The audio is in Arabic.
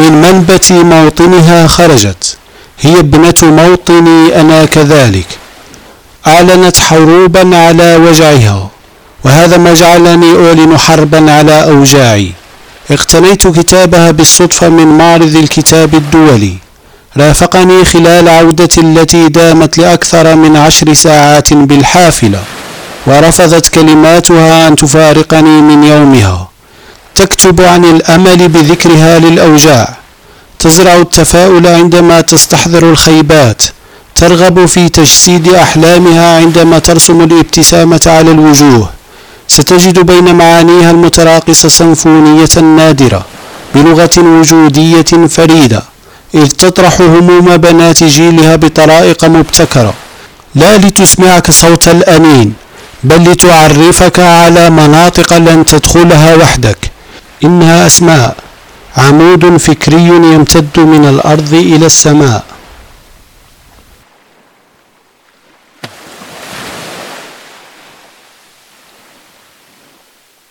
من منبت موطنها خرجت. هي ابنة موطني أنا كذلك. أعلنت حروبا على وجعها وهذا ما جعلني أعلن حربا على أوجاعي. اقتنيت كتابها بالصدفة من معرض الكتاب الدولي. رافقني خلال عودتي التي دامت لأكثر من عشر ساعات بالحافلة ورفضت كلماتها أن تفارقني من يومها. تكتب عن الأمل بذكرها للأوجاع. تزرع التفاؤل عندما تستحضر الخيبات. ترغب في تجسيد أحلامها عندما ترسم الابتسامة على الوجوه. ستجد بين معانيها المتراقصة سنفونية نادرة بلغة وجودية فريدة إذ تطرح هموم بنات جيلها بطرائق مبتكرة. لا لتسمعك صوت الأنين بل لتعرفك على مناطق لن تدخلها وحدك. إنها أسماء. عمود فكري يمتد من الأرض إلى السماء.